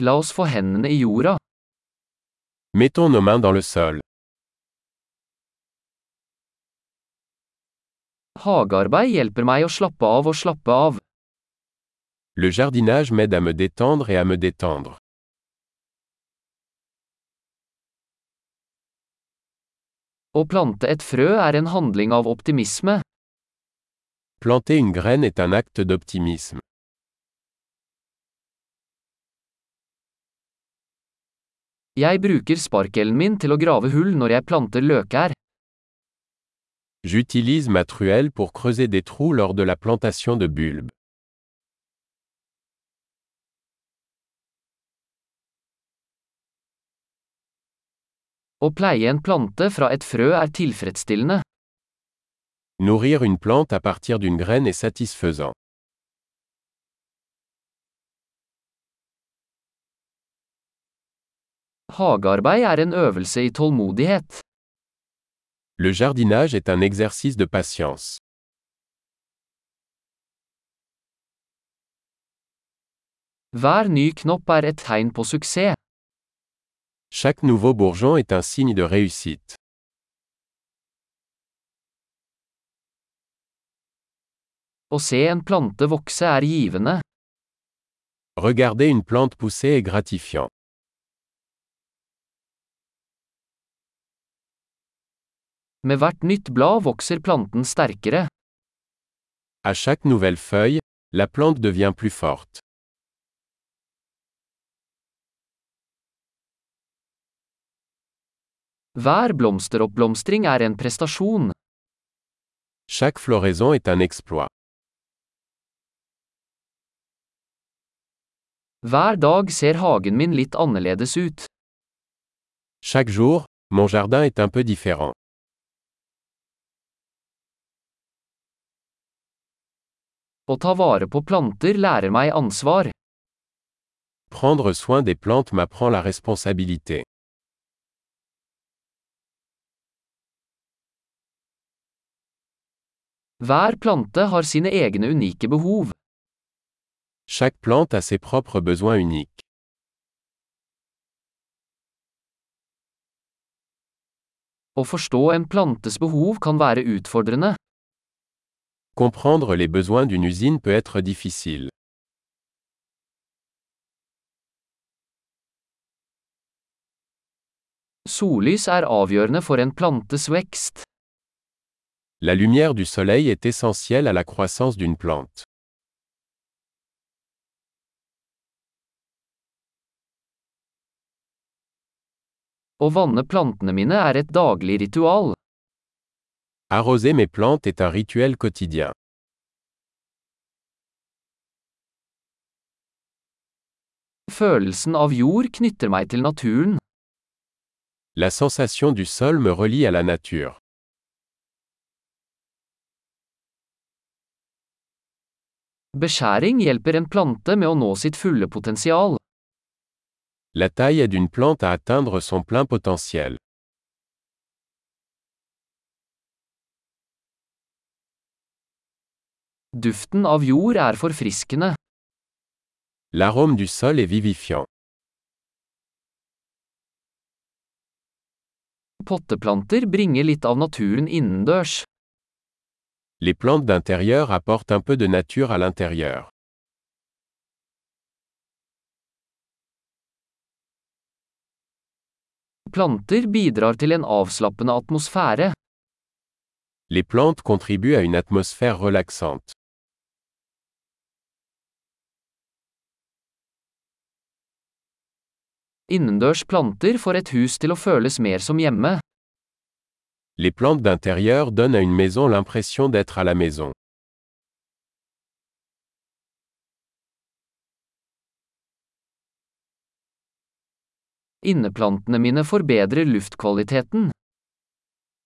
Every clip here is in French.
La oss få hendene i jorda. Mettons nos mains dans le sol. Hagearbeid hjelper meg å slappe av og slappe av. Le jardinage m'aide à me détendre et à me détendre. Å plante et frø er en handling av optimisme. Planter une graine est un acte d'optimisme. Jeg bruker sparkelen min til å grave hull når jeg planter løkær. J'utilise ma truelle pour creuser des trous lors de la plantation de bulbes. Å pleie en plante fra et frø er tilfredsstillende. Nourrir une plante à partir d'une graine est satisfaisant. Hagearbeid er en øvelse i tålmodighet. Le jardinage est un exercice de patience. Hver ny knopp er et tegn på suksess. Chaque nouveau bourgeon est un signe de réussite. Å se en plante vokse er givende. Regarder une plante pousser est gratifiant. Med hvert nytt blad vokser planten sterkere. À chaque nouvelle feuille, la plante devient plus forte. Hver blomsteroppblomstring er en prestasjon. Chaque floraison est un exploit. Hver dag ser hagen min litt annerledes ut. Chaque jour, mon jardin est un peu différent. Å ta vare på planter lærer meg ansvar. Prendre soin des plantes m'apprend la responsabilité. Hver plante har sine egne unike behov. Chaque plante a ses propres besoins uniques. Å forstå en plantes behov kan være utfordrende. Comprendre les besoins d'une usine peut être difficile. Sollys er avgjørende for en plantes vekst. La lumière du soleil est essentielle à la croissance d'une plante. Å vanne plantene mine er et daglig ritual. Arroser mes plantes est un rituel quotidien. Følelsen av jord knytter meg til naturen. La sensation du sol me relie à la nature. Beskjæring hjelper en plante med å nå sitt fulle potensial. La taille aide une plante à atteindre son plein potentiel. Duften av jord er forfriskende. L'arôme du sol est vivifiant. Potteplanter bringer litt av naturen innendørs. Les plantes d'intérieur apportent un peu de nature à l'intérieur. Planter bidrar til en avslappende atmosfære. Les plantes contribuent à une atmosphère relaxante. Innendørs planter får et hus til å føles mer som hjemme. Les plantes d'intérieur donnent à une maison l'impression d'être à la maison. Inneplantene mine forbedrer luftkvaliteten.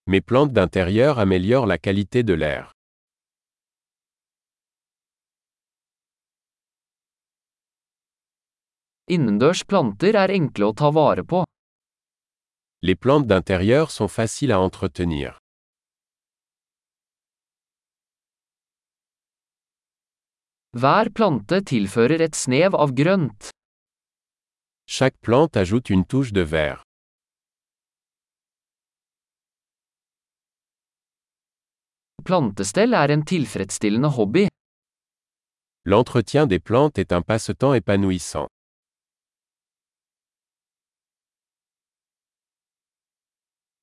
Mes plantes d'intérieur améliorent la qualité de l'air. Innendørs planter er enkle å ta vare på. Les plantes d'intérieur sont faciles à entretenir. Hver plante tilfører et snev av grønt. Chaque plante ajoute une touche de vert. Plantestell er en tilfredsstillende hobby. L'entretien des plantes est un passe-temps épanouissant.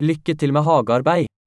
Lykke til med hagearbeid.